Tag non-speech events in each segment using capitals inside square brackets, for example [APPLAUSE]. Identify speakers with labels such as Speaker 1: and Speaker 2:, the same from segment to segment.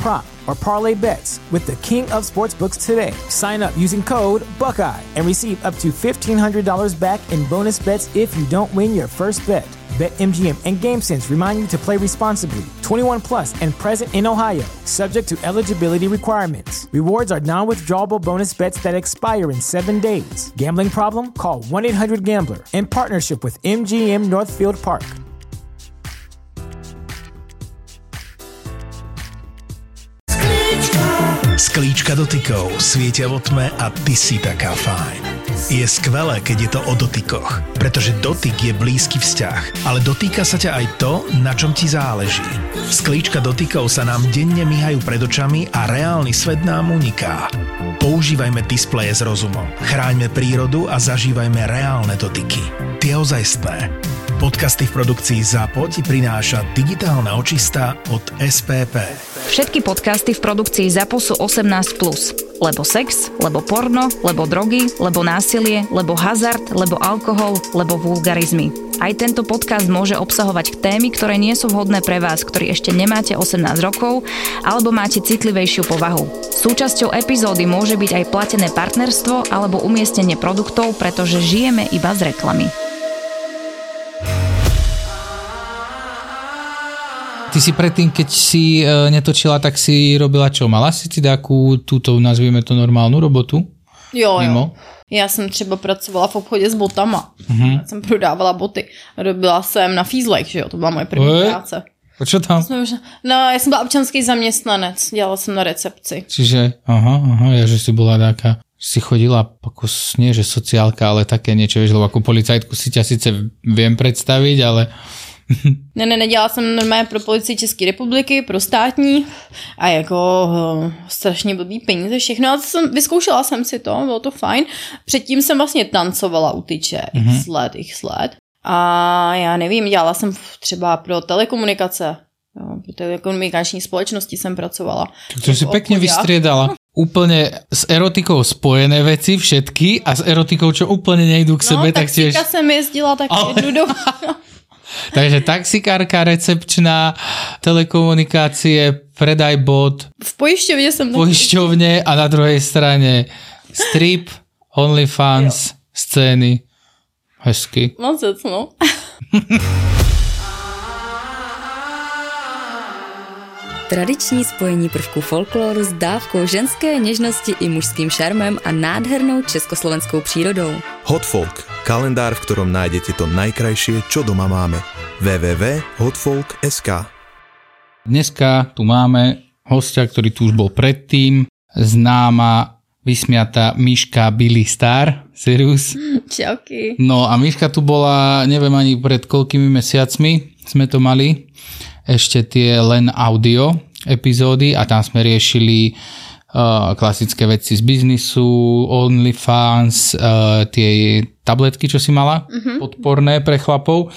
Speaker 1: prop, or parlay bets with the king of sportsbooks today. Sign up using code Buckeye and receive up to $1,500 back in bonus bets if you don't win your first bet. BetMGM and GameSense remind you to play responsibly. 21 plus and present in Ohio, subject to eligibility requirements. Rewards are non-withdrawable bonus bets that expire in seven days. Gambling problem? Call 1-800-GAMBLER. In partnership with MGM Northfield Park.
Speaker 2: Sklíčka dotykov svietia vo tme a ty si taká fajn. Je skvelé, keď je to o dotykoch, pretože dotyk je blízky vzťah, ale dotýka sa ťa aj to, na čom ti záleží. Sklíčka dotykov sa nám denne myhajú pred očami a reálny svet nám uniká. Používajme displeje s rozumom, chráňme prírodu a zažívajme reálne dotyky. Tie ozajstné. Podcasty v produkcii ZAPO ti prináša digitálna očista od SPP.
Speaker 3: Všetky podcasty v produkcii ZAPO sú 18+. Plus. Lebo sex, lebo porno, lebo drogy, lebo násilie, lebo hazard, lebo alkohol, lebo vulgarizmy. Aj tento podcast môže obsahovať témy, ktoré nie sú vhodné pre vás, ktorí ešte nemáte 18 rokov alebo máte citlivejšiu povahu. Súčasťou epizódy môže byť aj platené partnerstvo alebo umiestnenie produktov, pretože žijeme iba z reklamy.
Speaker 4: Ty si predtým, keď si e, netočila, tak si robila čo? Mala si si takú, túto, nazvieme to normálnu robotu?
Speaker 5: Jo,
Speaker 4: Mimo?
Speaker 5: jo. Já jsem třeba pracovala v obchodě s botama.
Speaker 4: Mhm.
Speaker 5: Já jsem prodávala boty. Robila jsem na Fízlech, že jo, to byla moje první
Speaker 4: Oj.
Speaker 5: práce.
Speaker 4: A čo tam?
Speaker 5: No, já jsem byla občanský zaměstnanec, dělala jsem na recepci.
Speaker 4: Čiže, aha, aha, ja, že si bola taká, si chodila ako, nie že sociálka, ale také niečo, vieš, lebo ako policajtku si ťa síce viem predstaviť, ale [LAUGHS]
Speaker 5: Ne, ne, nedělala jsem normálně pro policii České republiky, pro státní a jako uh, strašně blbý peníze, všechno. A to jsem, vyzkoušela jsem si to, bylo to fajn. Předtím jsem vlastně tancovala u tyče, mm-hmm. x let, x let. A já nevím, dělala jsem třeba pro telekomunikace, jo, pro telekomunikační společnosti jsem pracovala.
Speaker 4: to si
Speaker 5: obchodia.
Speaker 4: vystriedala. Úplne s erotikou spojené veci, všetky, a s erotikou, čo úplne nejdú k sebe,
Speaker 5: No,
Speaker 4: tak tiež...
Speaker 5: taxíka jsem jezdila tak
Speaker 4: Ale-
Speaker 5: jednu dobu. [LAUGHS]
Speaker 4: Takže taxikárka, recepčná, telekomunikácie, predaj bod,
Speaker 5: V pojišťovně jsem taky.
Speaker 4: poisťovne a na druhej strane strip, OnlyFans, scény. Hezky.
Speaker 5: Moc, no. [LAUGHS]
Speaker 6: Tradiční spojení prvků folkloru s dávkou ženské něžnosti i mužským šarmem a nádhernou československou přírodou.
Speaker 7: Hot Folk, kalendár, v ktorom nájdete to najkrajšie, čo doma máme. www.hotfolk.sk
Speaker 4: Dneska tu máme hostia, ktorý tu už bol predtým, známa vysmiatá Miška Billy Star, Sirius.
Speaker 5: Čauky.
Speaker 4: No a Miška tu bola, neviem ani pred koľkými mesiacmi sme to mali, ešte tie len audio epizódy a tam sme riešili uh, klasické veci z biznisu, OnlyFans, uh, tie tabletky, čo si mala, mm-hmm. podporné pre chlapov.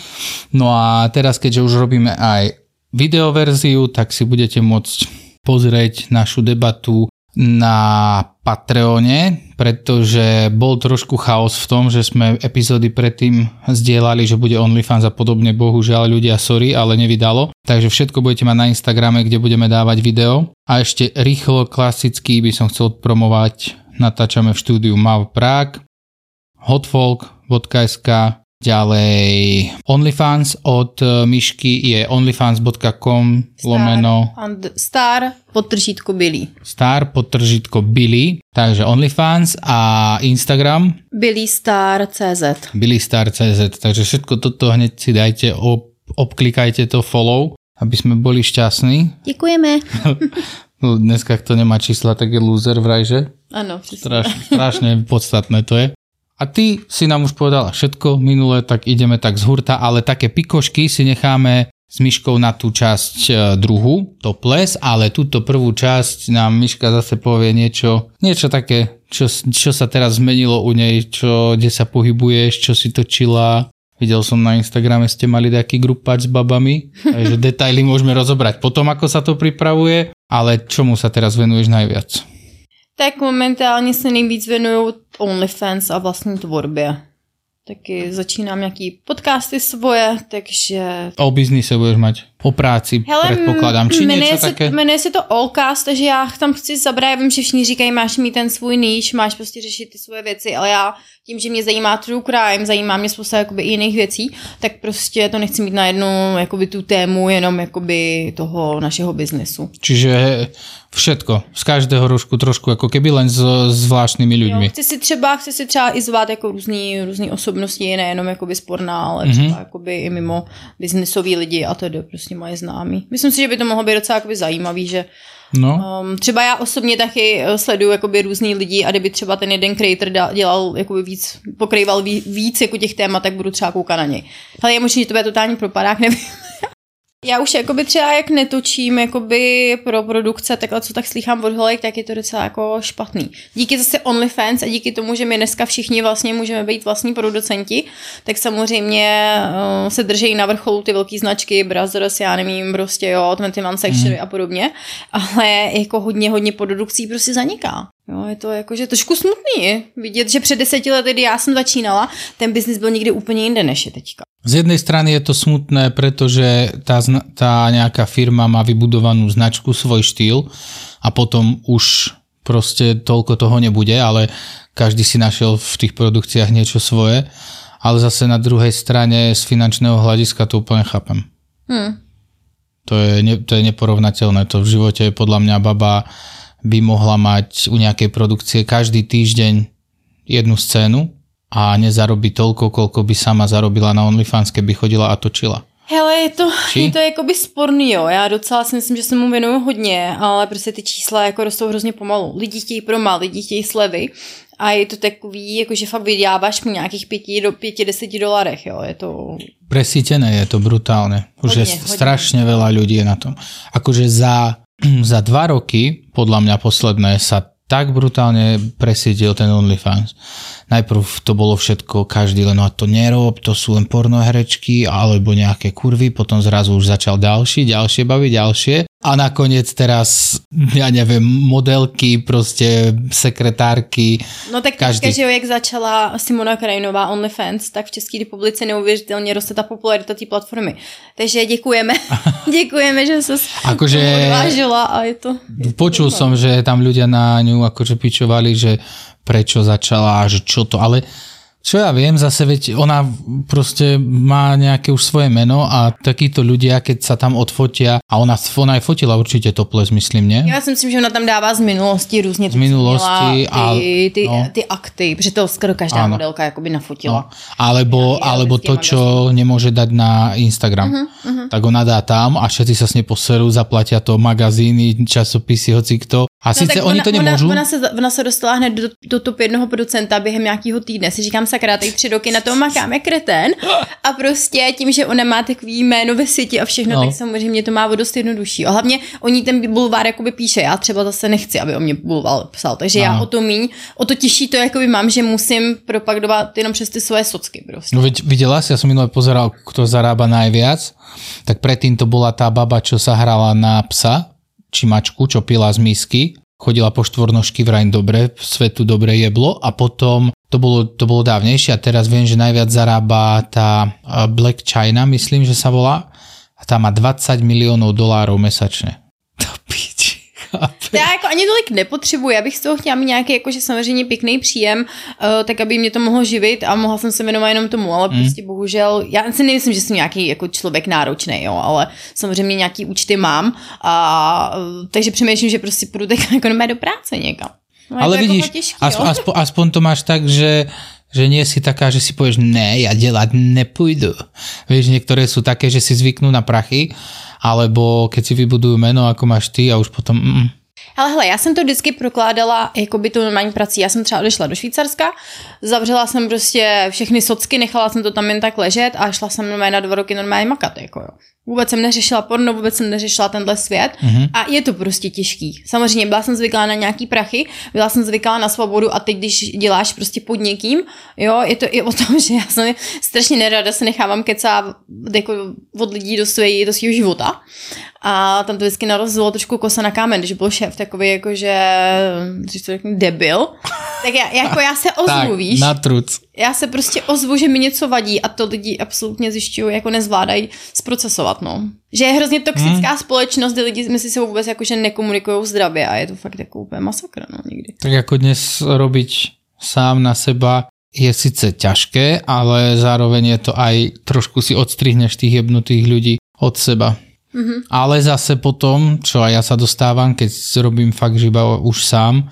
Speaker 4: No a teraz, keďže už robíme aj videoverziu, tak si budete môcť pozrieť našu debatu na Patreone, pretože bol trošku chaos v tom, že sme epizódy predtým zdieľali, že bude OnlyFans a podobne, bohužiaľ ľudia, sorry, ale nevydalo. Takže všetko budete mať na Instagrame, kde budeme dávať video. A ešte rýchlo, klasicky by som chcel promovať, natáčame v štúdiu Mav Prague, hotfolk.sk, ďalej OnlyFans od e, Myšky je onlyfans.com lomeno
Speaker 5: And star, podtržítko Billy.
Speaker 4: star podtržitko Billy, takže OnlyFans a Instagram
Speaker 5: Billy Star CZ.
Speaker 4: billystar.cz, takže všetko toto hneď si dajte, ob, obklikajte to follow, aby sme boli šťastní.
Speaker 5: Děkujeme. [LAUGHS]
Speaker 4: No, Dneska, kto nemá čísla, tak je loser vraj, že?
Speaker 5: Přesně.
Speaker 4: Straš, strašne podstatné to je. A ty si nám už povedala všetko minule, tak ideme tak z hurta, ale také pikošky si necháme s Myškou na tú časť e, druhú, to ples, ale túto prvú časť nám Myška zase povie niečo, niečo také, čo, čo sa teraz zmenilo u nej, čo, kde sa pohybuješ, čo si točila. Videl som na Instagrame, ste mali taký grupač s babami, [LAUGHS] takže detaily môžeme rozobrať potom, ako sa to pripravuje, ale čomu sa teraz venuješ najviac?
Speaker 5: Tak momentálně se nejvíc věnuju OnlyFans a vlastní tvorbě. Taky začínám nějaký podcasty svoje, takže...
Speaker 4: O biznise budeš mať? O práci, Hele, predpokladám. Či
Speaker 5: jmenuje
Speaker 4: niečo
Speaker 5: se,
Speaker 4: také?
Speaker 5: Jmenuje se to Allcast, takže já tam chci zabrat, já vím, že všichni říkají, máš mít ten svůj níž, máš prostě řešit ty svoje věci, ale já tím, že mě zajímá true crime, zajímá mě spousta jakoby, jiných věcí, tak prostě to nechci mít na jednu jakoby, tu tému jenom jakoby, toho našeho biznesu.
Speaker 4: Čiže všetko, z každého rožku trošku, ako keby len s zvláštnymi ľuďmi.
Speaker 5: Jo, chci si třeba, chci si třeba i zvát jako různý, různý osobnosti, nejenom jakoby sporná, ale třeba mm-hmm. jakoby i mimo biznesový lidi a to je prostě moje známí. Myslím si, že by to mohlo být docela jakoby zajímavý, že
Speaker 4: No,
Speaker 5: Um, třeba já osobně taky eh, sleduju jakoby různý lidi a kdyby třeba ten jeden creator dělal jakoby víc, pokrýval ví- víc jako těch témat, tak budu třeba koukat na něj. Ale je možné, že to bude totální propadák, [LAUGHS] nevím. Já už jakoby třeba jak netočím jakoby pro produkce, takhle co tak slýchám od holek, tak je to docela jako špatný. Díky zase OnlyFans a díky tomu, že my dneska všichni vlastně můžeme být vlastní producenti, tak samozřejmě uh, se drží na vrcholu ty velké značky, Brothers, já nevím, prostě jo, 21 Section mm. a podobně, ale jako hodně, hodně produkcí prostě zaniká. Jo, je to jakože trošku smutný vidět, že před deseti lety, kdy já jsem začínala, ten biznis byl někdy úplně jinde než je teďka.
Speaker 4: Z jednej strany je to smutné, pretože tá, tá nejaká firma má vybudovanú značku, svoj štýl a potom už proste toľko toho nebude, ale každý si našiel v tých produkciách niečo svoje. Ale zase na druhej strane z finančného hľadiska to úplne chápem.
Speaker 5: Hm.
Speaker 4: To je, ne, to je neporovnateľné. To v živote podľa mňa baba by mohla mať u nejakej produkcie každý týždeň jednu scénu a nezarobí toľko, koľko by sama zarobila na OnlyFans, keby chodila a točila.
Speaker 5: Hele, je to,
Speaker 4: Či?
Speaker 5: je to jakoby sporný, jo. Já docela si myslím, že se mu věnuju hodně, ale prostě ty čísla jako rostou hrozně pomalu. Lidi chtějí promal, lidi chtějí slevy a je to takový, jako že fakt vyděláváš po nějakých pěti do pěti, deseti dolarech, jo. Je to...
Speaker 4: Presítené je to brutálne. Už je
Speaker 5: Hodne, hodne.
Speaker 4: strašne veľa ľudí je na tom. Akože za, [CLEARS THROAT] za dva roky, podľa mňa posledné, sa tak brutálne presítil ten OnlyFans. Najprv to bolo všetko, každý len, no a to nerob, to sú len pornoherečky, alebo nejaké kurvy, potom zrazu už začal ďalší, ďalšie baviť, ďalšie. A nakoniec teraz, ja neviem, modelky, proste sekretárky,
Speaker 5: No tak
Speaker 4: Každý.
Speaker 5: že jak začala Simona Krajinová OnlyFans, tak v České republice neuvěřitelně roste ta popularita té platformy. Takže děkujeme. [LAUGHS] děkujeme, že se
Speaker 4: Akože-
Speaker 5: odvážila a je to...
Speaker 4: Počul som, že tam ľudia na ňu akože pičovali, že prečo začala že čo to, ale čo ja viem, zase veď ona proste má nejaké už svoje meno a takíto ľudia, keď sa tam odfotia, a ona, ona aj fotila určite topless, myslím, nie?
Speaker 5: Já si myslím, že ona tam dává z minulosti různě
Speaker 4: Z minulosti
Speaker 5: a ty, ty,
Speaker 4: no.
Speaker 5: ty akty, protože to skoro každá
Speaker 4: Áno.
Speaker 5: modelka jakoby nafotila.
Speaker 4: No, alebo,
Speaker 5: Ja- ja
Speaker 4: alebo to, čo nemôže dať na Instagram. Uh-huh, uh-huh. Tak ona dá tam a všetci sa s nej poserú, zaplatia to magazíny, časopisy, hoci kto. A no,
Speaker 5: tak
Speaker 4: oni
Speaker 5: ona,
Speaker 4: to nemôžu.
Speaker 5: Ona, ona, se, ona se dostala hned do, do top jednoho producenta během nějakého týdne. Si říkám, sakra, teď tři roky na to makáme kretén. A prostě tím, že ona má takový jméno ve síti a všechno,
Speaker 4: No.
Speaker 5: no. tak samozřejmě to má o dost jednodušší. A hlavně oni ten bulvár jakoby píše. Já třeba zase nechci, aby o mě bulvár psal. Takže já
Speaker 4: Áno.
Speaker 5: o to míň, o to těžší to jakoby mám, že musím propagovat jenom přes ty svoje socky prostě.
Speaker 4: No veď videla si, ja som minule pozeral, kto zarába najviac, tak predtým to bola tá baba, čo sa hrala na psa, či mačku, čo pila z misky, chodila po štvornožky vrajn dobre, svetu dobre jeblo a potom to bolo, to bolo dávnejšie a teraz viem, že najviac zarába tá a, Black China, myslím, že sa volá a tá má 20 miliónov dolárov mesačne. [LAUGHS] To piči.
Speaker 5: Já jako ani tolik nepotřebuji, já bych z toho chtěla mít nějaký jakože samozřejmě pěkný příjem, uh, tak aby mě to mohlo živit a mohla jsem se věnovat jenom tomu, ale mm. prostě bohužel, já si nemyslím, že jsem nějaký jako člověk náročný, jo, ale samozřejmě nějaký účty mám a uh, takže přemýšlím, že prostě půjdu teď [LAUGHS] jako do práce někam. No,
Speaker 4: Ale vidíš,
Speaker 5: těžký, jo.
Speaker 4: aspoň, aspoň to máš tak, že, že nie si taká, že si povieš, ne, ja delať nepôjdu. Vieš, niektoré sú také, že si zvyknú na prachy, alebo keď si vybudujú meno, ako máš ty a už potom... Mm,
Speaker 5: Ale hele, já jsem to vždycky prokládala jako by tu normální prací. Já jsem třeba odešla do Švýcarska, zavřela jsem prostě všechny socky, nechala jsem to tam jen tak ležet a šla jsem normálně na dva roky normálně makat. Jako jo. Vůbec jsem neřešila porno, vůbec jsem neřešila tenhle svět mm-hmm. a je to prostě těžký. Samozřejmě byla jsem zvyklá na nějaký prachy, byla jsem zvyklá na svobodu a teď, když děláš prostě pod někým, jo, je to i o tom, [LAUGHS] že já jsem strašně nerada se nechávám kecat jako od lidí do, své, do svého života a tam to vždycky narazilo trošku kosa na kámen, když byl šéf takový jako, že, když to řeknu, debil, tak já, jako já se ozvu, tak, víš?
Speaker 4: Na truc.
Speaker 5: Já se prostě ozvu, že mi něco vadí a to lidi absolutně zjišťují, jako nezvládají zprocesovat, no. Že je hrozně toxická hmm. společnost, kde lidi myslí se vůbec jako, že nekomunikují zdravě a je to fakt jako úplně masakra, no, někdy.
Speaker 4: Tak jako dnes robiť sám na seba je sice ťažké, ale zároveň je to aj trošku si odstrihneš tých jebnutých ľudí od seba. Mm-hmm. Ale zase potom, čo aj ja sa dostávam, keď robím fakt že iba už sám,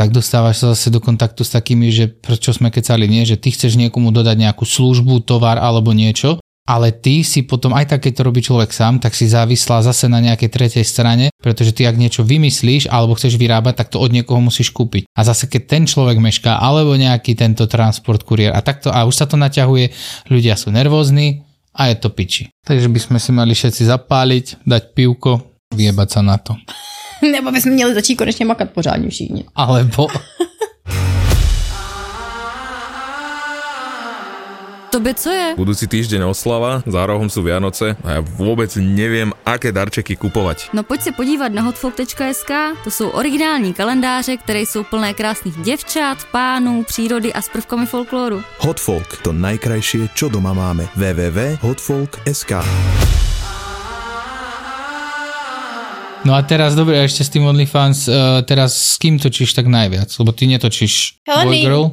Speaker 4: tak dostávaš sa zase do kontaktu s takými, že prečo sme kecali, nie, že ty chceš niekomu dodať nejakú službu, tovar alebo niečo, ale ty si potom, aj tak keď to robí človek sám, tak si závislá zase na nejakej tretej strane, pretože ty ak niečo vymyslíš alebo chceš vyrábať, tak to od niekoho musíš kúpiť. A zase keď ten človek mešká, alebo nejaký tento transport, kuriér a takto, a už sa to naťahuje, ľudia sú nervózni, a je to piči. Takže by sme si mali všetci zapáliť, dať pivko, vyjebať sa na to. [LAUGHS]
Speaker 5: Nebo bychom měli začít konečně makat pořádně všichni.
Speaker 4: Alebo...
Speaker 6: Tobě co je?
Speaker 7: Budúci týždeň oslava, za rohom sú Vianoce a ja vôbec neviem, aké darčeky kupovať.
Speaker 6: No pojď se podívat na hotfolk.sk, to jsou originální kalendáře, které jsou plné krásných děvčat, pánů, přírody a s prvkami folklóru.
Speaker 7: Hotfolk, to najkrajšie, čo doma máme. www.hotfolk.sk
Speaker 4: No a teraz, dobre, ešte s tým OnlyFans, uh, teraz s kým točíš tak najviac? Lebo ty netočíš
Speaker 5: Hele,
Speaker 4: Boy
Speaker 5: nej,
Speaker 4: Girl?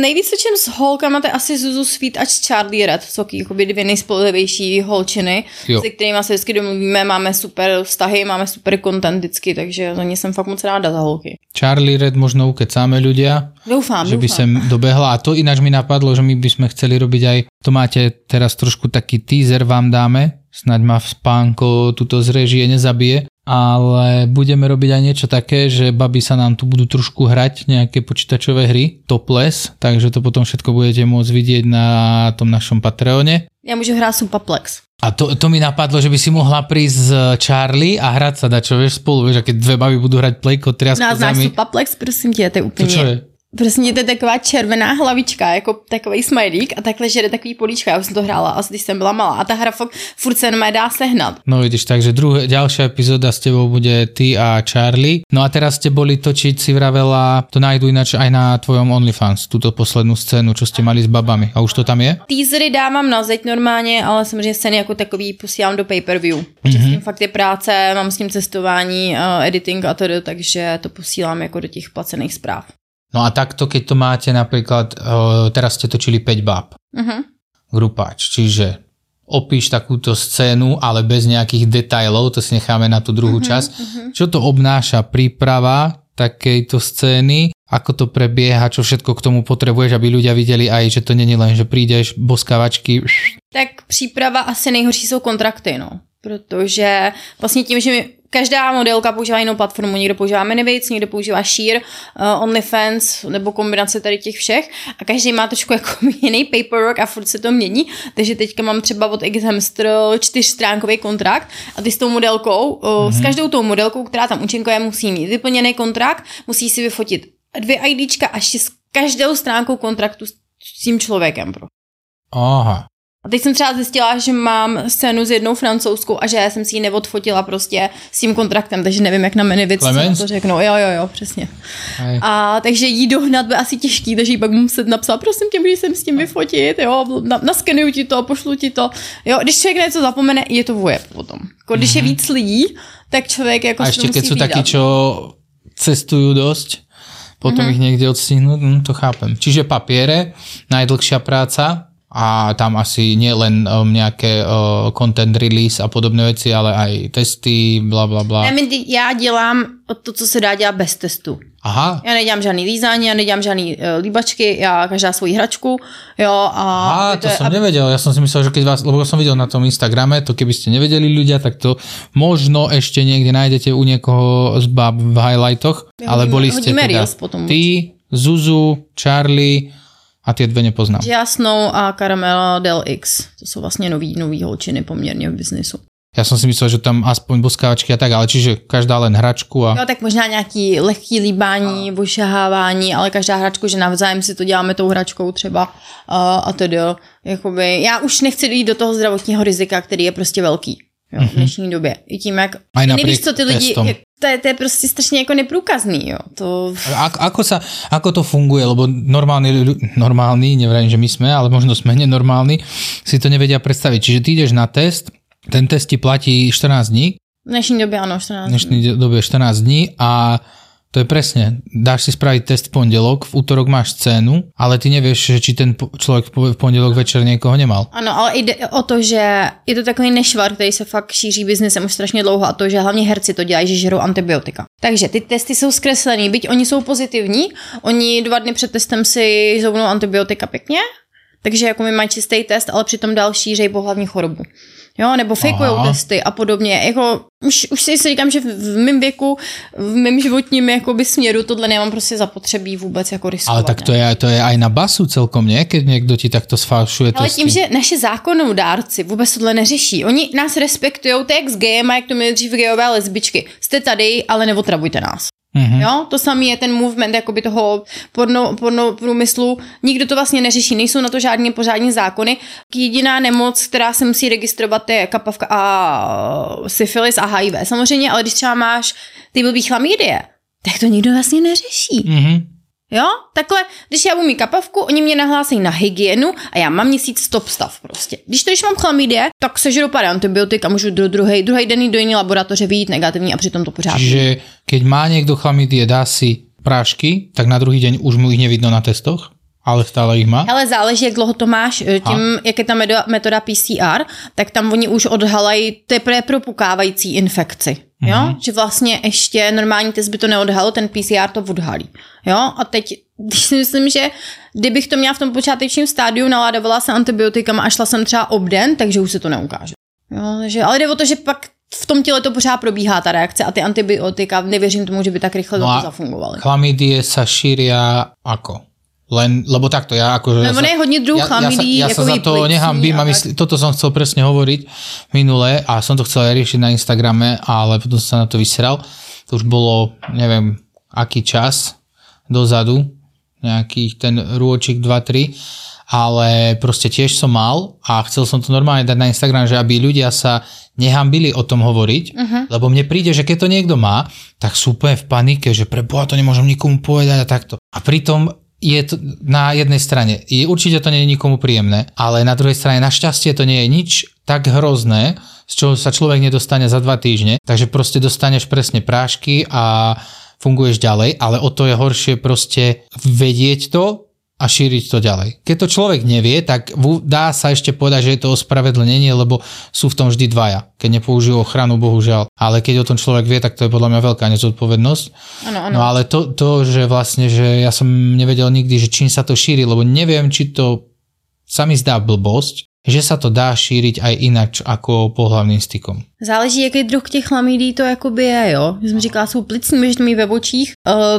Speaker 5: nejvíc točím s holkama, to je asi Zuzu Sweet a Charlie Red, jsou jakoby dvě nejspolehlivější holčiny,
Speaker 4: Jo.
Speaker 5: se kterými se vždycky domluvíme, máme super vztahy, máme super content vždycky, takže za ně jsem fakt moc ráda za holky.
Speaker 4: Charlie Red možno ukecáme ľudia,
Speaker 5: Doufám,
Speaker 4: že by sem dobehla. A to ináč mi napadlo, že my by sme chceli robiť aj, to máte teraz trošku taký teaser vám dáme, snaď ma v spánko tuto z režie nezabije, ale budeme robiť aj niečo také, že baby sa nám tu budú trošku hrať nejaké počítačové hry, topless, takže to potom všetko budete môcť vidieť na tom našom Patreone.
Speaker 5: Já můžu hrát Supaplex.
Speaker 4: A to, to mi napadlo, že by si mohla prísť s Charlie a hrať sa dačo, vieš, spolu, vieš, a keď dve baby budú hrať plejko, triasku
Speaker 5: znáš
Speaker 4: zami.
Speaker 5: Supaplex, prosím tě, to je
Speaker 4: To
Speaker 5: úplně...
Speaker 4: čo je?
Speaker 5: Prostě to je taková červená hlavička, jako takový smajlík a takhle žere takový políčka, já už jsem to hrála, asi když jsem byla malá a ta hra fakt furt se jenom dá sehnat.
Speaker 4: No vidíš, takže druhé, ďalšia epizóda s tebou bude ty a Charlie. No a teraz ste boli točiť, si vravela, to nájdu ináč aj na tvojom OnlyFans, túto poslednú scénu, čo ste mali s babami. A už to tam je?
Speaker 5: Teasery dávám na zeď normálně, ale samozřejmě scény jako takový posílám do pay-per-view. S tím fakt je práce, mám s tím cestování, uh, editing a to, takže to posílám jako do těch placených zpráv.
Speaker 4: No a takto, keď to máte napríklad, uh, teraz ste točili 5 bab,
Speaker 5: Mhm.
Speaker 4: grupáč, čiže opíš takúto scénu, ale bez nejakých detailov, to si necháme na tú druhú časť. Čo to obnáša príprava takejto scény, ako to prebieha, čo všetko k tomu potrebuješ, aby ľudia videli aj, že to není len, že prídeš, boskavačky,
Speaker 5: Tak příprava asi nejhorší jsou kontrakty, no. Protože vlastně tím, že mi každá modelka používá jinou platformu, někdo používá Minivic, někdo používá Sheer, uh, OnlyFans nebo kombinace tady těch všech a každý má trošku jako [LAUGHS] jiný paperwork a furt se to mění, takže teďka mám třeba od Xhamster čtyřstránkový kontrakt a ty s tou modelkou, uh, mm-hmm. s každou tou modelkou, která tam účinkuje, musí mít vyplněný kontrakt, musí si vyfotit dvě IDčka a s každou stránkou kontraktu s s tím člověkem. Pro.
Speaker 4: aha,
Speaker 5: A teď jsem třeba zjistila, že mám scénu s jednou francouzskou a že já jsem si ji neodfotila prostě s tím kontraktem, takže nevím, jak na Minivic
Speaker 4: Clemens?
Speaker 5: to řeknou. Jo, jo, jo, přesně. A takže jí dohnat bude asi těžký, takže jí pak muset napsat, prosím tě, můžeš sem s tím vyfotit, jo, na, naskenuju ti to, pošlu ti to. Jo, když člověk na něco zapomene, je to vojeb potom. Když je víc lidí, tak člověk jako
Speaker 4: a ešte keď takí,
Speaker 5: hlídat.
Speaker 4: čo cestujú dosť, potom ich niekde odstihnúť, hm, to chápem. Čiže papiere, najdlhšia práca a tam asi nie len um, nejaké uh, content release a podobné veci, ale aj testy, bla bla bla.
Speaker 5: Já dělám to, co se dá dělat bez testu.
Speaker 4: Aha,
Speaker 5: Já nedělám žádný lízání, já nedělám žádný uh, líbačky, já každá svoji hračku, jo, a...
Speaker 4: Aha, to
Speaker 5: je-
Speaker 4: som
Speaker 5: aby-
Speaker 4: nevedel. Ja som si myslel, že keď vás, lebo som videl na tom Instagrame, to keby ste nevedeli ľudia, tak to možno ešte niekde nájdete u niekoho z bab v highlightoch,
Speaker 5: My
Speaker 4: ale
Speaker 5: hodíme-
Speaker 4: boli ste
Speaker 5: hodíme
Speaker 4: teda
Speaker 5: potom.
Speaker 4: ty, Zuzu, Charlie a tie dve nepoznám.
Speaker 5: Jasnou a Caramela Del X. To jsou vlastně nový, nový holčiny poměrně v biznisu.
Speaker 4: Ja som si myslel, že tam aspoň boskávačky a tak, ale čiže každá len hračku a...
Speaker 5: Jo, tak možná nějaký lehký líbání, ošahávání, ale každá hračku, že navzájem si to děláme tou hračkou třeba uh, a tedy. Jakoby, já už nechci jít do toho zdravotního rizika, který je prostě velký. Jo, v dnešní době. I tím, jak...
Speaker 4: Aj
Speaker 5: nevíš, co ty lidi... Jak, to, je, to je prostě strašně jako neprůkazný, jo. To...
Speaker 4: A, ako, sa, ako to funguje, lebo normálni, ľu- normálni, neviem, že my sme, ale možno sme [LAUGHS] nenormálni, si to nevedia predstaviť. Čiže ty ideš na test, ten test ti platí 14 dní,
Speaker 5: V dnešní době ano, 14
Speaker 4: v
Speaker 5: dní.
Speaker 4: dnešnej dobe 14 dní a to je presne, dáš si spraviť test v pondelok, v útorok máš scénu, ale ty nevieš, či ten človek v pondelok večer niekoho nemal.
Speaker 5: Ano, ale jde o to, že je to takový nešvar, který se fakt šíří biznesem už strašně dlouho a to, že hlavně herci to dělají, že žerou antibiotika. Takže ty testy jsou zkreslený, byť oni jsou pozitivní, oni dva dny před testem si zouvnou antibiotika pěkně, takže jako mi mají čistý test, ale přitom dál šířej pohlavní chorobu. Jo, nebo fejkujou
Speaker 4: Aha.
Speaker 5: testy a podobně. Jako, už, už si říkám, že v, mém věku, v mém životním jakoby směru tohle nemám prostě zapotřebí vůbec jako riskovat.
Speaker 4: Ale tak
Speaker 5: ne?
Speaker 4: to je, to je aj na basu celkom, nie? Keď niekto ti takto sfalšuje
Speaker 5: Ale
Speaker 4: testy.
Speaker 5: tím, že naše zákonodárci vůbec tohle neřeší. Oni nás respektují, to je jak s gejem a jak to měli dřív gejové a lesbičky. Jste tady, ale neotravujte nás.
Speaker 4: Mhm.
Speaker 5: Jo, to samé je ten movement jakoby toho porno, porno průmyslu. Nikdo to vlastně neřeší, nejsou na to žádné pořádní zákony. Jediná nemoc, která se musí registrovat, je kapavka a syfilis a HIV. Samozřejmě, ale když třeba máš ty blbý chlamydie, tak to nikdo vlastně neřeší.
Speaker 4: Mhm.
Speaker 5: Jo, takhle, když já mít kapavku, oni mě nahlásí na hygienu a já mám měsíc stop stav prostě. Když to, když mám chlamydie, tak sežeru pár antibiotik a můžu do druhý, druhý den do jiné laboratoře vyjít negativní a přitom to pořád.
Speaker 4: Čiže keď má niekto chlamydie, dá si prášky, tak na druhý deň už mu ich nevidno na testoch, ale stále ich má.
Speaker 5: Hele, záleží, jak dlouho to máš, eh, tím, jak je ta metoda, PCR, tak tam oni už odhalají teprve propukávající infekci. Jo?
Speaker 4: Mhm.
Speaker 5: Že vlastně ještě normální test by to neodhalil, ten PCR to odhalí. Jo? A teď, [LAUGHS] když si myslím, že kdybych to měla v tom počátečním stádiu, naládovala se antibiotikama a šla jsem třeba obden, takže už se to neukáže. Jo? Takže, ale jde o to, že pak v tom těle to pořád probíhá ta reakce a ty antibiotika, nevěřím tomu, že by tak rychle
Speaker 4: No
Speaker 5: to zafungovaly.
Speaker 4: Chlamydie sa šíria ako? Len, lebo takto, ja akože...
Speaker 5: No,
Speaker 4: ja
Speaker 5: ono
Speaker 4: sa-
Speaker 5: je hodně druhů
Speaker 4: ja, ja, sa, ja sa za to nehambím a mysl, toto som chcel presne hovoriť minule a som to chcel aj riešiť na Instagrame, ale potom som sa na to vyseral. To už bolo, neviem, aký čas dozadu, nejakých ten rôčik 2-3, ale proste tiež som mal a chcel som to normálne dať na Instagram, že aby ľudia sa nehambili o tom hovoriť, uh-huh. lebo mne príde, že keď to niekto má, tak sú úplne v panike, že pre Boha to nemôžem nikomu povedať a takto. A pritom je to na jednej strane, je, určite to nie je nikomu príjemné, ale na druhej strane našťastie to nie je nič tak hrozné, z čoho sa človek nedostane za dva týždne, takže proste dostaneš presne prášky a funguješ ďalej, ale o to je horšie proste vedieť to a šíriť to ďalej. Keď to človek nevie, tak dá sa ešte povedať, že je to ospravedlnenie, lebo sú v tom vždy dvaja, keď nepoužijú ochranu, bohužiaľ. Ale keď o tom človek vie, tak to je podľa mňa veľká nezodpovednosť.
Speaker 5: Ano, ano.
Speaker 4: No ale to, to, že vlastne, že ja som nevedel nikdy, že čím sa to šíri, lebo neviem, či to sa mi zdá blbosť, že sa to dá šíriť aj inač ako pohlavným stykom.
Speaker 5: Záleží, jaký druh těch chlamydí to jakoby je, jo. Jsem říkala, jsou plicní, mít ve očích,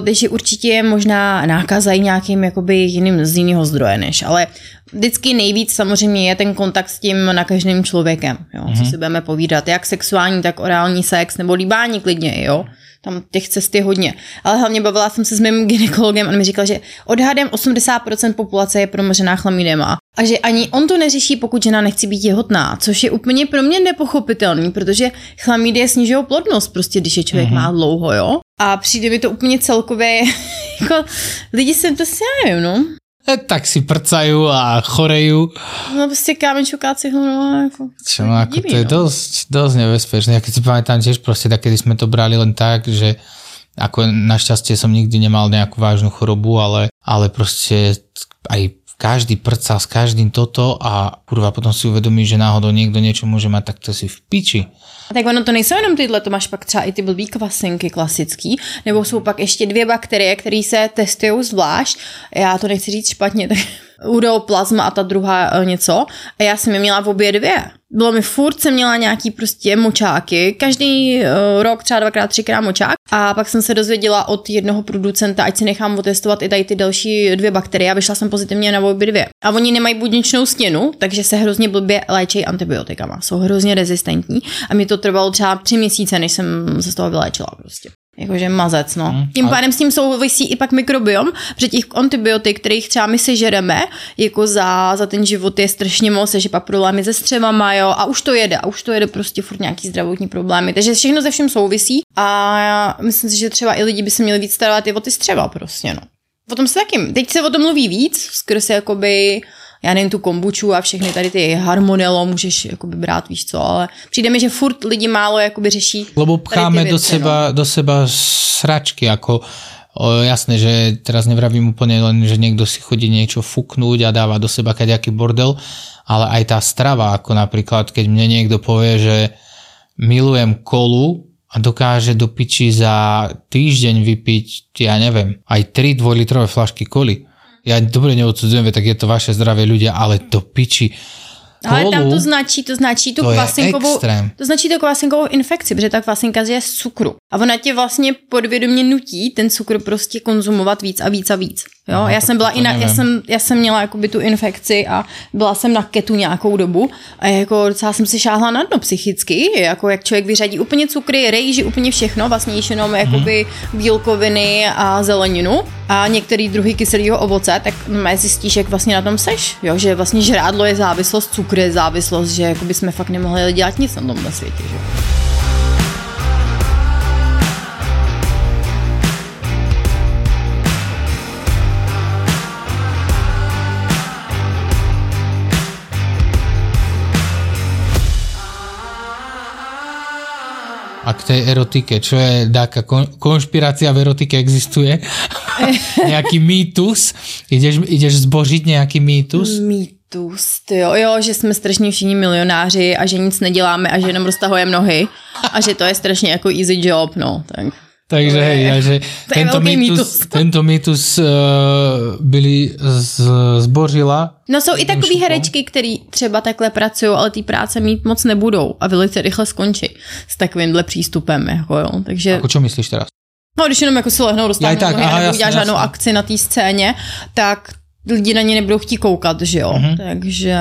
Speaker 5: takže určitě je možná nákaza i nějakým jakoby jiným z jiného zdroje než, ale vždycky nejvíc samozřejmě je ten kontakt s tím nakaženým člověkem, jo, co si budeme povídat, jak sexuální, tak orální sex, nebo líbání klidně, jo. Tam těch cest je hodně. Ale hlavně bavila jsem se s mým ginekologem, on mi říkal, že odhadem 80% populace je promořená chlamydema. A že ani on to neřeší, pokud žena nechce být těhotná, což je úplně pro mě nepochopitelný, protože chlamydie snižují plodnost, prostě když je člověk mm-hmm. má dlouho, jo. A přijde mi to úplně celkově, [LAUGHS] jako lidi se to si, nevím, no.
Speaker 4: E, tak si prcajú a chorejú.
Speaker 5: No prostě kámenčukáci, no, jako.
Speaker 4: Čo, no, ako to je
Speaker 5: no.
Speaker 4: dosť, dosť nebezpečné. Ja keď si pamätám tiež proste, tak kedy sme to brali len tak, že ako našťastie som nikdy nemal nejakú vážnu chorobu, ale, ale proste aj každý prcal s každým toto a kurva potom si uvedomí, že náhodou niekto niečo môže mať, tak to si v piči.
Speaker 5: A tak ono to nejsou jenom tyhle, to máš pak třeba i ty blbý kvasinky klasický, nebo jsou pak ještě dvě bakterie, které se testují zvlášť. Já to nechci říct špatně, [LAUGHS] tak uroplazma a ta druhá eh, něco. A já jsem je měla v obě dvě. Bylo mi furt, jsem měla nějaký prostě močáky, každý uh, rok třeba dvakrát, třikrát močák. A pak jsem se dozvěděla od jednoho producenta, ať si nechám otestovat i tady ty další dvě bakterie. A vyšla jsem pozitivně na obě dvě. A oni nemají buněčnou stěnu, takže se hrozně blbě léčí antibiotikama, jsou hrozně rezistentní. A mi to trvalo třeba tři měsíce, než jsem se z toho vyléčila prostě. Jakože mazec, no. Hmm, Tím pádem s tím souvisí i pak mikrobiom, protože těch antibiotik, kterých třeba my si žereme, jako za, za ten život je strašně moc, že pak problémy se střevama, jo, a už to jede, a už to jede prostě furt nějaký zdravotní problémy. Takže všechno ze všem souvisí a já myslím si, že třeba i lidi by se měli víc starat i o ty střeva prostě, no. O tom se taky, teď se o tom mluví víc, skrz jakoby já nevím, tu kombuču a všechny tady ty harmonelo můžeš jakoby brát, víš co, ale přijde mi, že furt lidi málo jakoby řeší
Speaker 4: Lebo pcháme do seba,
Speaker 5: no.
Speaker 4: do seba sračky, ako o, jasné, že teraz nevravím úplne len, že niekto si chodí niečo fuknúť a dáva do seba kaďaký bordel, ale aj tá strava, ako napríklad, keď mne niekto povie, že milujem kolu a dokáže do piči za týždeň vypiť, ja neviem, aj 3 dvojlitrové flašky koli ja dobre neodsudzujem, tak je to vaše zdravie ľudia, ale to piči.
Speaker 5: Ale tam to značí, to značí tu
Speaker 4: to
Speaker 5: kvasinkovou, to značí to kvasinkovou infekci, protože ta kvasinka je z cukru. A ona tě vlastně podvědomě nutí ten cukr prostě konzumovat víc a víc a víc. Jo? No, já jsem byla i na, já jsem, já jsem měla jakoby tu infekci a byla jsem na ketu nějakou dobu a jako docela jsem si šáhla na dno psychicky, jako jak člověk vyřadí úplně cukry, rejži, úplně všechno, vlastně již jenom jakoby bílkoviny a zeleninu a některý druhy kyselého ovoce, tak zjistíš, jak vlastně na tom seš, jo? že vlastně žrádlo je závislost, cukr je závislost, že jakoby jsme fakt nemohli dělat nic na tomhle světě. Že?
Speaker 4: A k tej erotike, čo je taká kon, konšpirácia v erotike existuje? [LAUGHS] nejaký mýtus? Ideš, ideš zbožiť nejaký mýtus?
Speaker 5: Mýtus, jo, jo, že jsme strašně všichni milionáři a že nic neděláme a že jenom roztahujeme nohy a že to je strašně jako easy job, no, tak.
Speaker 4: Takže hej, že [LAUGHS] [LAUGHS] tento mýtus, tento mýtus uh, byli z, zbožila.
Speaker 5: No jsou i takový herečky, který třeba takhle pracují, ale ty práce mít moc nebudou a velice rychle skončí s takovýmhle přístupem, jako jo. Takže,
Speaker 4: Ako čo myslíš teraz?
Speaker 5: no když jenom jako si lehnou,
Speaker 4: tak,
Speaker 5: nohy a dělat žádnou akci na té scéně, tak lidi na ně nebudou chtít koukat, že jo.
Speaker 4: Mhm.
Speaker 5: Takže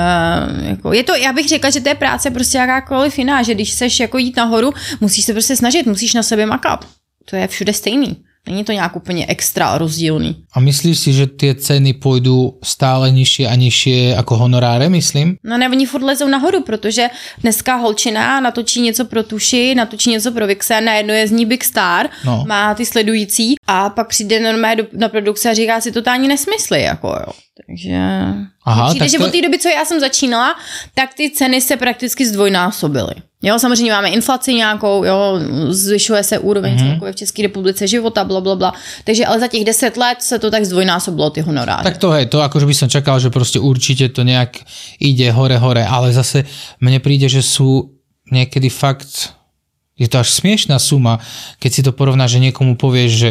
Speaker 5: jako, je to, já bych řekla, že to je práce prostě jakákoliv jiná, že když seš jako jít nahoru, musíš se prostě snažit, musíš na sebe makat. To je všude stejný. Není to nějak úplně extra rozdílný.
Speaker 4: A myslíš si, že tie ceny pôjdu stále nižšie a nižšie ako honoráre, myslím?
Speaker 5: No ne, oni furt lezou nahoru, protože dneska holčina natočí něco pro tuši, natočí něco pro Vixen, najednou je z ní Big Star,
Speaker 4: No.
Speaker 5: má ty sledující a pak přijde normálně do, na produkci a říká si totální nesmysly, jako jo. Takže
Speaker 4: Aha,
Speaker 5: přijde,
Speaker 4: tak
Speaker 5: že
Speaker 4: to-
Speaker 5: od té doby, co já jsem začínala, tak ty ceny se prakticky zdvojnásobily. Jo, samozřejmě máme inflaci nějakou, jo, zvyšuje se úroveň mm-hmm. celkově v České republice života, bla, bla, bla. Takže ale za těch deset let se to tak zdvojnásobilo, ty honoráře.
Speaker 4: Tak to hej, to akože by som čakal, že proste určite to nejak ide hore, hore, ale zase mne príde, že sú niekedy fakt, je to až smiešná suma, keď si to porovná, že niekomu povieš, že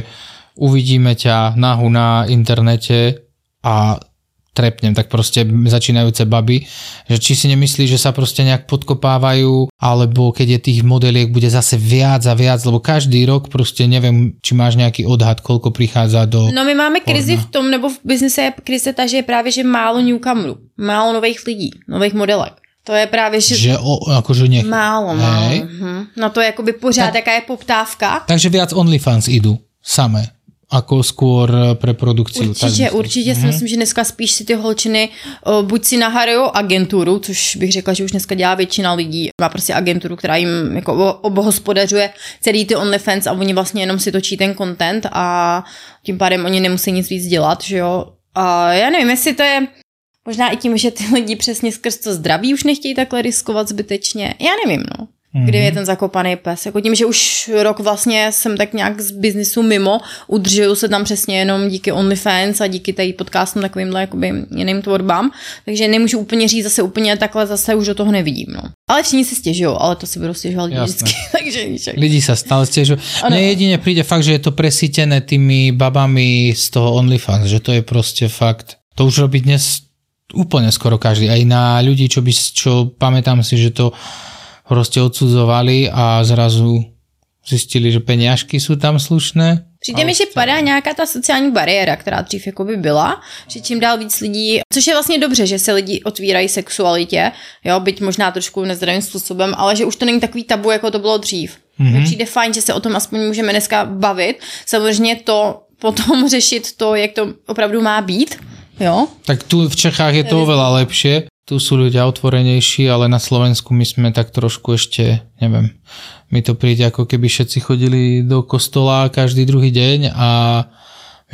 Speaker 4: uvidíme ťa nahu na internete a trepnem, tak proste začínajúce baby, že či si nemyslí, že sa proste nejak podkopávajú, alebo keď je tých modeliek bude zase viac a viac, lebo každý rok proste neviem, či máš nejaký odhad, koľko prichádza do...
Speaker 5: No my máme krizi v tom, nebo v biznise je krize ta, že je právě, že málo newcomerů, málo nových lidí, nových modelek. To je právě, že,
Speaker 4: Že o, akože nech...
Speaker 5: málo, málo.
Speaker 4: Hej.
Speaker 5: Mhm. No to je jakoby pořád, jaká je poptávka.
Speaker 4: Takže viac OnlyFans idú samé, ako skôr pre produkciu. tak
Speaker 5: Určitě,
Speaker 4: myslím.
Speaker 5: určitě si myslím, že dneska spíš si ty holčiny o, buď si nahrajou agenturu, což bych řekla, že už dneska dělá většina lidí, má prostě agenturu, která jim jako o- obhospodařuje celý ty OnlyFans a oni vlastně jenom si točí ten content a tím pádem oni nemusí nic víc dělat, že jo. A já nevím, jestli to je možná i tím, že ty lidi přesně skrz to zdraví už nechtějí takhle riskovat zbytečně. Já nevím, no. Kde je ten zakopaný pes? Jako tím, že už rok vlastně jsem tak nějak z biznisu mimo, udržuju se tam přesně jenom díky OnlyFans a díky tady podcastům takovýmhle jakoby jiným tvorbám, takže nemůžu úplně říct zase úplně takhle zase už do toho nevidím, no. Ale všichni si stěžují, ale to si budou stěžovat lidi
Speaker 4: Jasné.
Speaker 5: vždycky, [LAUGHS] takže
Speaker 4: Lidi sa stále stiežujú.
Speaker 5: Ano.
Speaker 4: Mne jedine príde fakt, že je to presítené tými babami z toho OnlyFans, že to je proste fakt, to už robí dnes úplne skoro každý. Aj na ľudí, čo, by, čo pamätám si, že to proste odsudzovali a zrazu zjistili, že peňažky sú tam slušné.
Speaker 5: Přijde mi, že padá nějaká ta sociální bariéra, která dřív jako by byla, že čím dál víc lidí, což je vlastně dobře, že se lidi otvírají sexualitě, jo, byť možná trošku nezdravým způsobem, ale že už to není takový tabu, jako to bylo dřív. Mm-hmm. Přijde fajn, že se o tom aspoň můžeme dneska bavit. Samozřejmě to potom [LAUGHS] řešit to, jak to opravdu má být, jo.
Speaker 4: Tak tu v Čechách je to oveľa lepšie, tu sú ľudia otvorenejší, ale na Slovensku my sme tak trošku ešte, neviem, mi to príde ako keby všetci chodili do kostola každý druhý deň a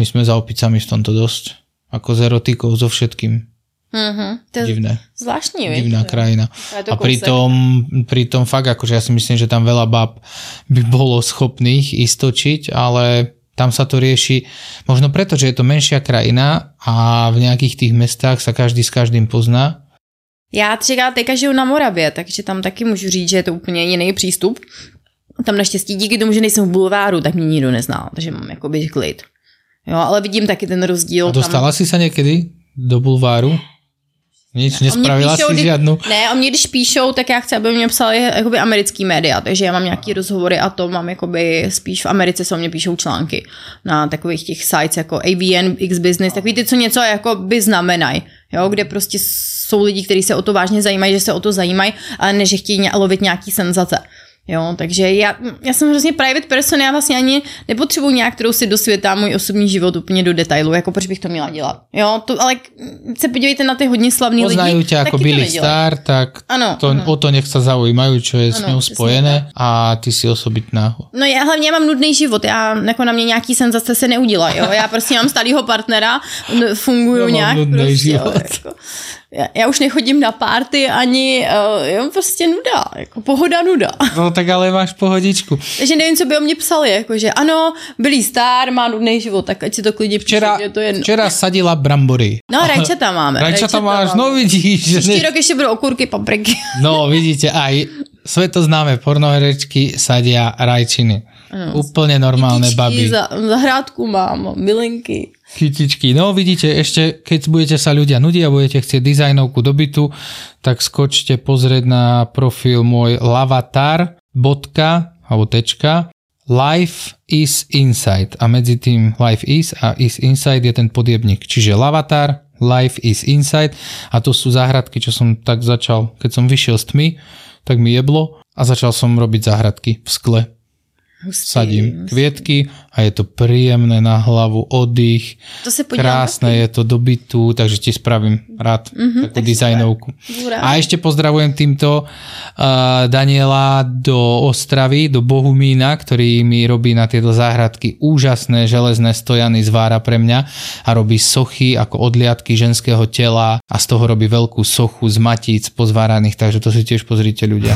Speaker 4: my sme za opicami v tomto dosť. Ako s erotikou, so všetkým.
Speaker 5: Mm-hmm. To
Speaker 4: Divné.
Speaker 5: zvláštní, viď?
Speaker 4: Divná krajina.
Speaker 5: Je to
Speaker 4: A pritom, pritom fakt, akože ja si myslím, že tam veľa bab by bolo schopných istočiť, ale tam sa to rieši možno preto, že je to menšia krajina a v nejakých tých mestách sa každý s každým pozná.
Speaker 5: Já třeba teďka žiju na Moravě, takže tam taky můžu říct, že je to úplně jiný přístup. Tam naštěstí díky tomu, že nejsem v bulváru, tak mě nikdo nezná, takže mám jakoby klid. Jo, ale vidím taky ten rozdíl.
Speaker 4: A dostala si sa niekedy do bulváru? Nič, nespravila si
Speaker 5: když,
Speaker 4: žiadnu?
Speaker 5: Ne, a mě když píšou, tak já chci, aby mě psali jakoby americký média, takže já mám nějaký rozhovory a to mám jakoby spíš v Americe se o mě píšou články na takových těch sites jako AVN, X Business, takový ty, co něco jakoby znamenají, jo, kde prostě jsou lidi, kteří se o to vážně zajímají, že se o to zajímají, ale ne, že chtějí lovit nějaký senzace. Jo, takže já, já jsem hrozně private person, já vlastně ani nepotřebuji nějak si do světa můj osobní život úplně do detailu, jako proč bych to měla dělat. Jo, to, ale se podívejte na ty hodně slavní lidi.
Speaker 4: Poznajú ťa ako Billy. Star, tak
Speaker 5: Ano,
Speaker 4: to,
Speaker 5: ano.
Speaker 4: o to nech sa zaujímajú, čo je s
Speaker 5: Ano,
Speaker 4: ňou
Speaker 5: přesně
Speaker 4: spojené a ty si osobitná.
Speaker 5: No já hlavně mám nudný život, já jako na mě nějaký senzace se neudělá, jo. Já prostě mám stálýho partnera, funguju
Speaker 4: mám
Speaker 5: nějak
Speaker 4: nudný
Speaker 5: prostě,
Speaker 4: život.
Speaker 5: Jo, jako, já, já, už nechodím na párty ani, uh, jo, prostě nuda, jako pohoda nuda.
Speaker 4: No tak ale máš pohodičku.
Speaker 5: Takže nevím, co by o mě psali, jakože ano, byli star, má nudný život, tak ať si to klidně
Speaker 4: Včera,
Speaker 5: je to jedno.
Speaker 4: včera sadila brambory.
Speaker 5: No, rajčata máme.
Speaker 4: Rajčata máš,
Speaker 5: máme.
Speaker 4: no vidíš.
Speaker 5: Příští
Speaker 4: ne...
Speaker 5: rok ještě budou okurky, papriky. [LAUGHS]
Speaker 4: No vidíte, aj svetoznáme pornoherečky sadia rajčiny. Úplne normálne
Speaker 5: Kytičky,
Speaker 4: baby.
Speaker 5: Za, zahrádku mám, milinky.
Speaker 4: Kytičky. No vidíte, ešte keď budete sa ľudia nudiť a budete chcieť dizajnovku do bytu, tak skočte pozrieť na profil môj lavatar bodka, alebo tečka, Life is Inside. A medzi tým Life is a is Inside je ten podjebník. Čiže lavatar, Life is Inside a to sú záhradky, čo som tak začal, keď som vyšiel z tmy, tak mi jeblo a začal som robiť záhradky v skle. Sadím kvietky a je to príjemné na hlavu, oddych,
Speaker 5: To podívám.
Speaker 4: krásne je to do bytu, takže ti spravím rád mm-hmm, takú dizajnovku.
Speaker 5: Budu rád.
Speaker 4: A ešte pozdravujem týmto uh, Daniela do Ostravy, do Bohumína, ktorý mi robí na tieto záhradky úžasné železné stojany z vára pre mňa a robí sochy ako odliadky ženského tela a z toho robí veľkú sochu z matíc pozváraných, takže to si tiež pozrite ľudia.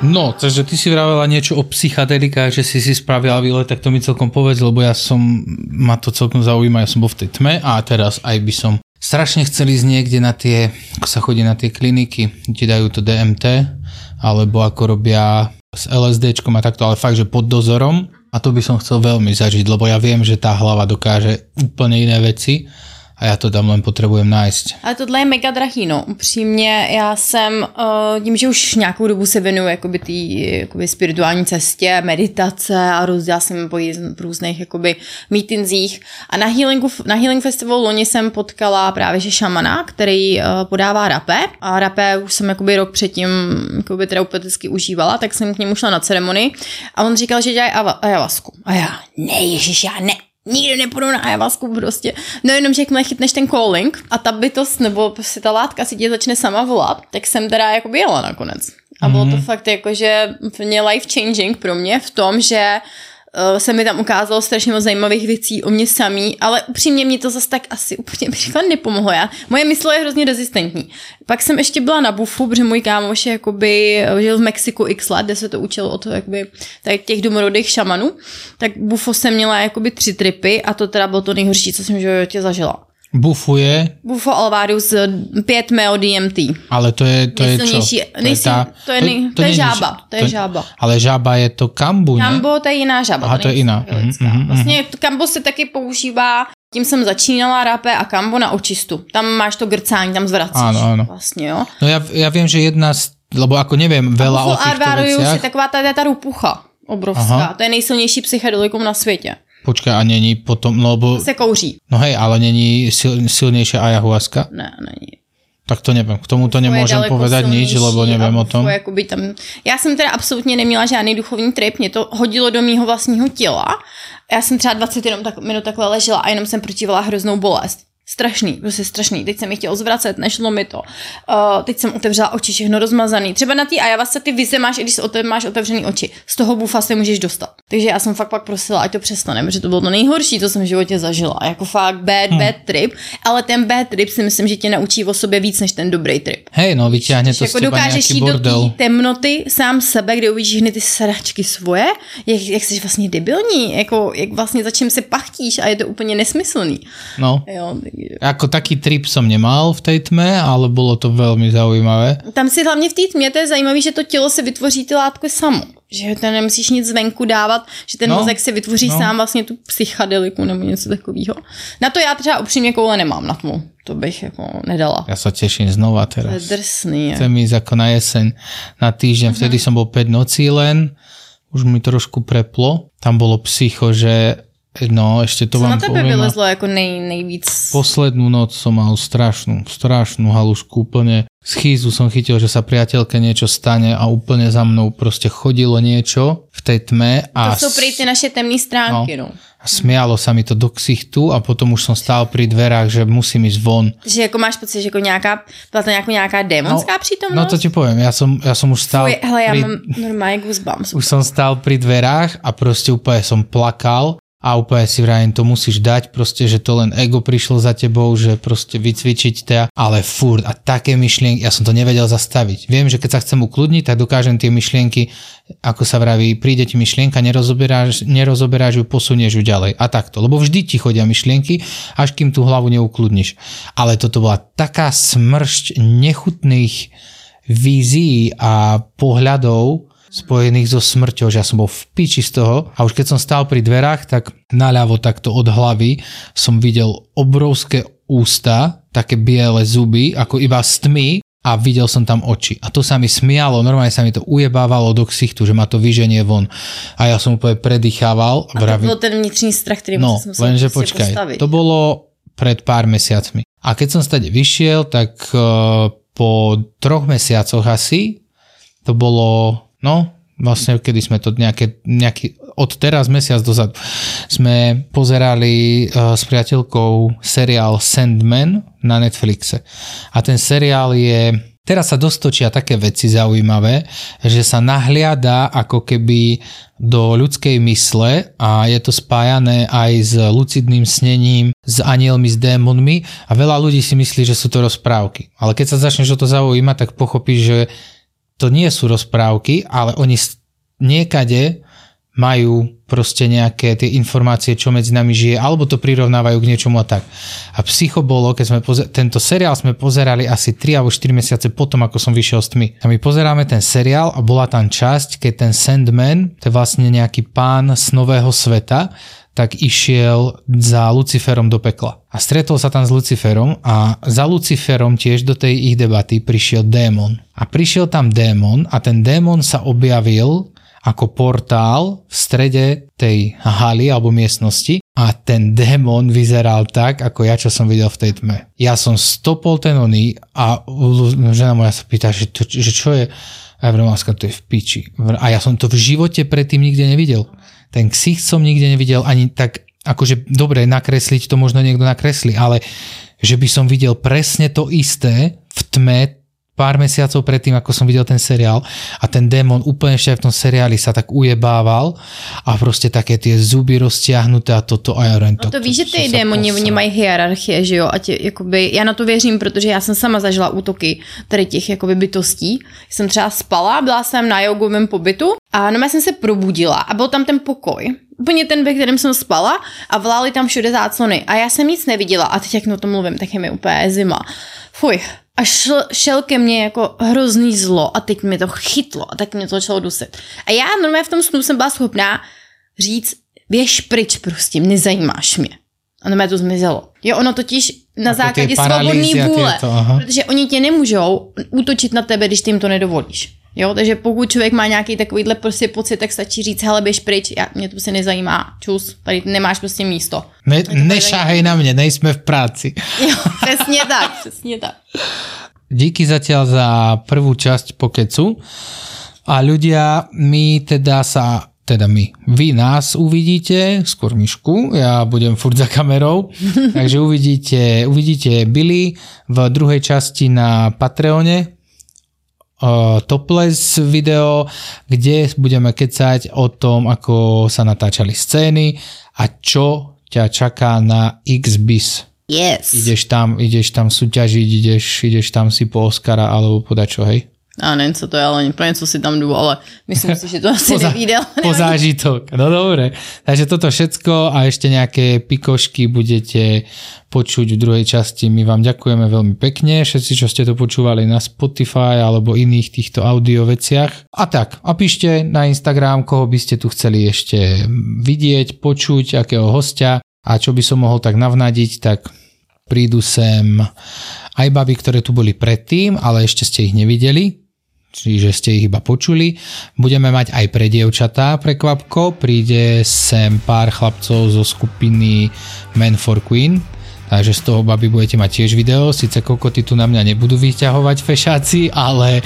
Speaker 4: No, takže ty si vravela niečo o psychadelikách, že si si spravila výlet, tak to mi celkom povedz, lebo ja som, ma to celkom zaujíma, ja som bol v tej tme a teraz aj by som strašne chcel ísť niekde na tie, ako sa chodí na tie kliniky, ti dajú to DMT, alebo ako robia s LSDčkom a takto, ale fakt, že pod dozorom a to by som chcel veľmi zažiť, lebo ja viem, že tá hlava dokáže úplne iné veci a ja to tam len potrebujem nájsť.
Speaker 5: Ale tohle je mega drahý, no. Upřímně, já jsem, uh, tím, že už nějakou dobu se věnuju jakoby tý, jakoby spirituální cestě, meditace a rozdělala jsem po různých jakoby meetingsích. A na Healingu, na Healing Festivalu loni jsem potkala právě že šamana, který uh, podává rapé. A rapé už jsem jakoby rok předtím jakoby terapeuticky užívala, tak jsem k němu šla na ceremonii a on říkal, že dělají ava- ayahuasku. A já, ne, ježiš, já ne, nikdy nepůjdu na ayahuasku prostě. No jenom, že jakmile chytneš ten calling a ta bytost nebo prostě ta látka si tě začne sama volat, tak jsem teda jako jela nakonec. A bylo to fakt jako, že life changing pro mě v tom, že se mi tam ukázalo strašně moc zajímavých věcí o mě samý, ale upřímně mě to zase tak asi úplně [LAUGHS] fakt nepomohlo. Já, moje mysl je hrozně rezistentní. Pak jsem ještě byla na bufu, protože můj kámoš jakoby, žil v Mexiku x let, kde se to učilo od jakoby, tak těch domorodých šamanů, tak bufo jsem měla jakoby tři tripy a to teda bylo to nejhorší, co jsem v životě zažila.
Speaker 4: Bufuje,
Speaker 5: Bufo Alvarius 5 meo DMT.
Speaker 4: ale to je, to je čo?
Speaker 5: Nejsil, to je, to je žába, to je žába.
Speaker 4: Ale žába je to kambu, ne?
Speaker 5: Kambo, to je jiná žába.
Speaker 4: Aha, to je
Speaker 5: není
Speaker 4: jiná.
Speaker 5: psychedelická.
Speaker 4: Mhm, mhm,
Speaker 5: Vlastně kambo se taky používá Tím jsem začínala rápe a kambo na očistu. Tam máš to grcání, tam zvracíš.
Speaker 4: Áno, áno.
Speaker 5: Vlastně, jo.
Speaker 4: No ja, ja viem, že jedna z... Lebo ako neviem veľa o
Speaker 5: Full
Speaker 4: týchto veciach.
Speaker 5: je taková ta, ta rupucha obrovská.
Speaker 4: Aha.
Speaker 5: To je nejsilnější psychedelikum na světě.
Speaker 4: Počkaj, a není potom, no lebo...
Speaker 5: Se kouří.
Speaker 4: No hej, ale není sil, silnejšia ayahuasca?
Speaker 5: Ne, není.
Speaker 4: Tak to neviem, k tomuto
Speaker 5: To daleko
Speaker 4: povedať nič, lebo neviem
Speaker 5: a
Speaker 4: o tom.
Speaker 5: Jakoby tam... Já jsem teda absolutně neměla žádný duchovní trip, mě to hodilo do mýho vlastního těla. Já jsem třeba 20 jenom tak, minut takhle ležela a jenom jsem prožívala hroznou bolest. Strašný, prostě strašný. Teď jsem mi chtěl zvracet, nešlo mi to. Uh, teď jsem otevřela oči, všechno rozmazaný. Třeba na té ajavasce ty vize máš, i když otev, máš otevřený oči. Z toho bufa se můžeš dostat. Takže já jsem fakt pak prosila, ať to přestane, protože to bylo to nejhorší, co jsem v životě zažila. Jako fakt bad, bad trip. Ale ten bad trip si myslím, že tě naučí o sobě víc než ten dobrý trip.
Speaker 4: Hej, no vyťahne to
Speaker 5: Jako dokážeš jít do té temnoty sám sebe, kde uvidíš hned ty sračky svoje, jak, jak jsi vlastně debilní, jako, jak vlastně za čím se pachtíš a je to úplně nesmyslný.
Speaker 4: No,
Speaker 5: Jo, takže-
Speaker 4: ako taký trip som nemal v tej tme, ale bolo to veľmi zaujímavé.
Speaker 5: tam si hlavně v té tmě to je zajímavé, že to tělo si vytvoří ty látky samo. Že to nemusíš nic zvenku dávat, že ten
Speaker 4: No,
Speaker 5: mozek si vytvoří
Speaker 4: no.
Speaker 5: sám vlastně tu psychedeliku nebo něco takového. Na to já třeba upřímně koule nemám na tmu. To bych jako nedala.
Speaker 4: Ja sa teším znova
Speaker 5: To je
Speaker 4: teraz.
Speaker 5: drsný.
Speaker 4: Chcem ísť ako na jeseň na týždeň. Vtedy som bol 5 nocí len, už mi trošku preplo. Tam bolo psycho, že no ešte to
Speaker 5: Co
Speaker 4: vám
Speaker 5: na tebe vylezlo jako nej, nejvíc?
Speaker 4: Poslednú noc som mal strašnú, strašnú halušku, úplne schýzu som chytil, že sa priateľke niečo stane a úplne za mnou proste chodilo niečo v tej tme a,
Speaker 5: To jsou prý ty naše temné stránky, no.
Speaker 4: a smialo sa mi to do ksichtu a potom už som stál pri dverách, že musím ísť von.
Speaker 5: Že jako máš pocit, že jako nějaká, byla to nějaká, nějaká démonská přítomnost?
Speaker 4: No to ti poviem, ja som, ja som už stál
Speaker 5: Fuj, hele, já
Speaker 4: pri,
Speaker 5: mám normálně goosebumps.
Speaker 4: už som stál pri dverách a proste úplne som plakal a úplne si vrajím, to musíš dať, proste, že to len ego prišlo za tebou, že proste vycvičiť ťa, ale furt a také myšlienky, ja som to nevedel zastaviť. Viem, že keď sa chcem ukludniť, tak dokážem tie myšlienky, ako sa vraví, príde ti myšlienka, nerozoberáš, nerozoberáš ju, posunieš ju ďalej a takto, lebo vždy ti chodia myšlienky, až kým tú hlavu neukludniš. Ale toto bola taká smršť nechutných vízií a pohľadov, spojených so smrťou, že ja som bol v piči z toho a už keď som stál pri dverách, tak naľavo takto od hlavy som videl obrovské ústa, také biele zuby, ako iba z tmy a videl som tam oči. A to sa mi smialo, normálne sa mi to ujebávalo do ksichtu, že ma to vyženie von. A ja som úplne predýchával.
Speaker 5: A to byl ten vnitřní strach, který
Speaker 4: No,
Speaker 5: musel
Speaker 4: lenže počkaj,
Speaker 5: postavit.
Speaker 4: to bolo pred pár mesiacmi. A keď som stade vyšiel, tak uh, po troch mesiacoch asi, to bolo, no, vlastne kedy sme to nejaké, nejaký, od teraz mesiac dozadu, sme pozerali uh, s priateľkou seriál Sandman na Netflixe. A ten seriál je Teraz sa dostočia také veci zaujímavé, že sa nahliada ako keby do ľudskej mysle a je to spájané aj s lucidným snením, s anielmi, s démonmi a veľa ľudí si myslí, že sú to rozprávky. Ale keď sa začneš o to zaujímať, tak pochopíš, že to nie sú rozprávky, ale oni niekade majú proste nejaké tie informácie, čo medzi nami žije, alebo to prirovnávajú k niečomu a tak. A psycho bolo, keď sme poze- tento seriál sme pozerali asi 3 alebo 4 mesiace potom, ako som vyšiel z tmy. A my pozeráme ten seriál a bola tam časť, keď ten Sandman, to je vlastne nejaký pán z nového sveta, tak išiel za Luciferom do pekla. A stretol sa tam s Luciferom a za Luciferom tiež do tej ich debaty prišiel démon. A prišiel tam démon a ten démon sa objavil ako portál v strede tej haly alebo miestnosti a ten démon vyzeral tak, ako ja, čo som videl v tej tme. Ja som stopol ten oný a žena moja sa pýta, že, to, že čo je a ja vrem, to je v piči. A ja som to v živote predtým nikde nevidel. Ten ksicht som nikde nevidel ani tak, akože dobre, nakresliť to možno niekto nakreslí, ale že by som videl presne to isté v tme pár mesiacov predtým, ako som videl ten seriál a ten démon úplne ešte aj v tom seriáli sa tak ujebával a proste také tie zuby roztiahnuté a toto a ja
Speaker 5: No to víš, že ty démoni, oni mají hierarchie, že jo, a tě, jakoby, já na to věřím, protože já jsem sama zažila útoky tady těch jakoby bytostí. Jsem třeba spala, byla jsem na jogovém pobytu a no, já jsem se probudila a byl tam ten pokoj. Úplně ten, ve kterém jsem spala a vlály tam všude záclony a já jsem nic neviděla a teď jak na to mluvím, tak je mi úplně zima. Fuj. A šel, šel ke mně jako hrozný zlo a teď mi to chytlo a tak mě to začalo dusit. A já normálně v tom snu jsem byla schopná říct, běž pryč prostě, nezajímáš mě. A no to zmizelo. Jo, ono totiž na základě svobodné
Speaker 4: a
Speaker 5: vůle,
Speaker 4: aha.
Speaker 5: protože oni tě nemůžou útočit na tebe, když ty jim to nedovolíš. Jo, takže pokud člověk má nějaký takovýhle prostě pocit, tak stačí říct, hele, běž pryč, já, mě to se nezajímá, čus, tady nemáš prostě místo.
Speaker 4: Ne, nešahej na mne, nejsme v práci. [LAUGHS]
Speaker 5: Jo, přesně tak, [LAUGHS] přesně tak.
Speaker 4: Díky zatiaľ za prvú časť pokecu. A ľudia, my teda sa teda my, vy nás uvidíte, skôr myšku, ja budem furt za kamerou, [LAUGHS] takže uvidíte, uvidíte Billy v druhej časti na Patreone, topless video, kde budeme kecať o tom, ako sa natáčali scény a čo ťa čaká na XBIS.
Speaker 5: Yes.
Speaker 4: Ideš tam, ideš tam súťažiť, ideš, ideš tam si po Oscara alebo podať čo, hej?
Speaker 5: A nevím, co to je, ale pro něco si tam jdu, ale myslím si, že to asi [LAUGHS]
Speaker 4: Poza-
Speaker 5: nevíde. [LAUGHS]
Speaker 4: Po zážitok. No dobre. Takže toto všetko a ešte nejaké pikošky budete počuť v druhej časti. My vám ďakujeme veľmi pekne, všetci, čo ste to počúvali na Spotify alebo iných týchto audio veciach. A tak, a píšte na Instagram, koho by ste tu chceli ešte vidieť, počuť, akého hostia a čo by som mohol tak navnadiť, tak prídu sem aj baby, ktoré tu boli predtým, ale ešte ste ich nevideli, čiže ste ich iba počuli. Budeme mať aj pre dievčatá prekvapko, príde sem pár chlapcov zo skupiny Men for Queen, takže z toho baby budete mať tiež video, síce kokoty tu na mňa nebudú vyťahovať fešáci, ale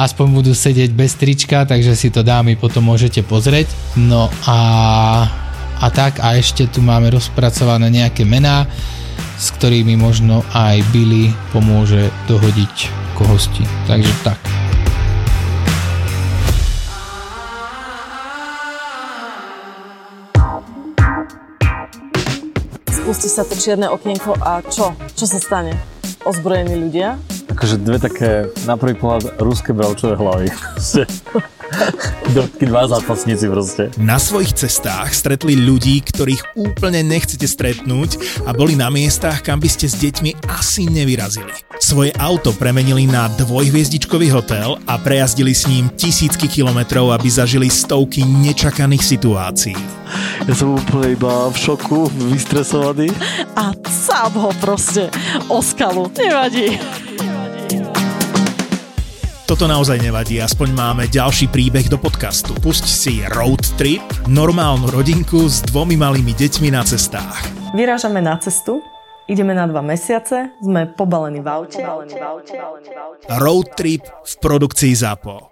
Speaker 4: aspoň budú sedieť bez trička, takže si to dámy potom môžete pozrieť. No a, a tak a ešte tu máme rozpracované nejaké mená, s ktorými možno aj Billy pomôže dohodiť kohosti. Takže tak.
Speaker 8: Spustí sa to čierne okienko a čo? Čo sa stane? Ozbrojení ľudia?
Speaker 9: Akože dve také, na prvý pohľad, ruské bravčové hlavy. [LAUGHS] Dva zápasníci proste.
Speaker 2: Na svojich cestách stretli ľudí, ktorých úplne nechcete stretnúť a boli na miestach, kam by ste s deťmi asi nevyrazili. Svoje auto premenili na dvojhviezdičkový hotel a prejazdili s ním tisícky kilometrov, aby zažili stovky nečakaných situácií.
Speaker 9: Ja som úplne iba v šoku, vystresovaný.
Speaker 8: A sám ho proste o skalu. Nevadí.
Speaker 2: Toto naozaj nevadí, aspoň máme ďalší príbeh do podcastu. Pusť si Road Trip, normálnu rodinku s dvomi malými deťmi na cestách.
Speaker 8: Vyrážame na cestu. Ideme na dva mesiace. Sme pobalení v aute.
Speaker 2: Road Trip v produkcii ZAPO.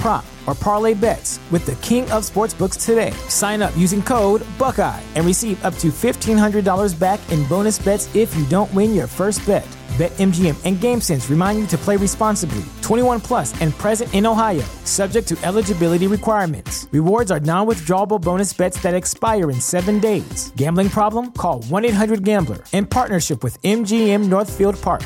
Speaker 1: prop, or parlay bets with the king of sportsbooks today. Sign up using code Buckeye and receive up to $1,500 back in bonus bets if you don't win your first bet. BetMGM and GameSense remind you to play responsibly. 21 plus and present in Ohio, subject to eligibility requirements. Rewards are non-withdrawable bonus bets that expire in seven days. Gambling problem? Call 1-800-GAMBLER in partnership with MGM Northfield Park.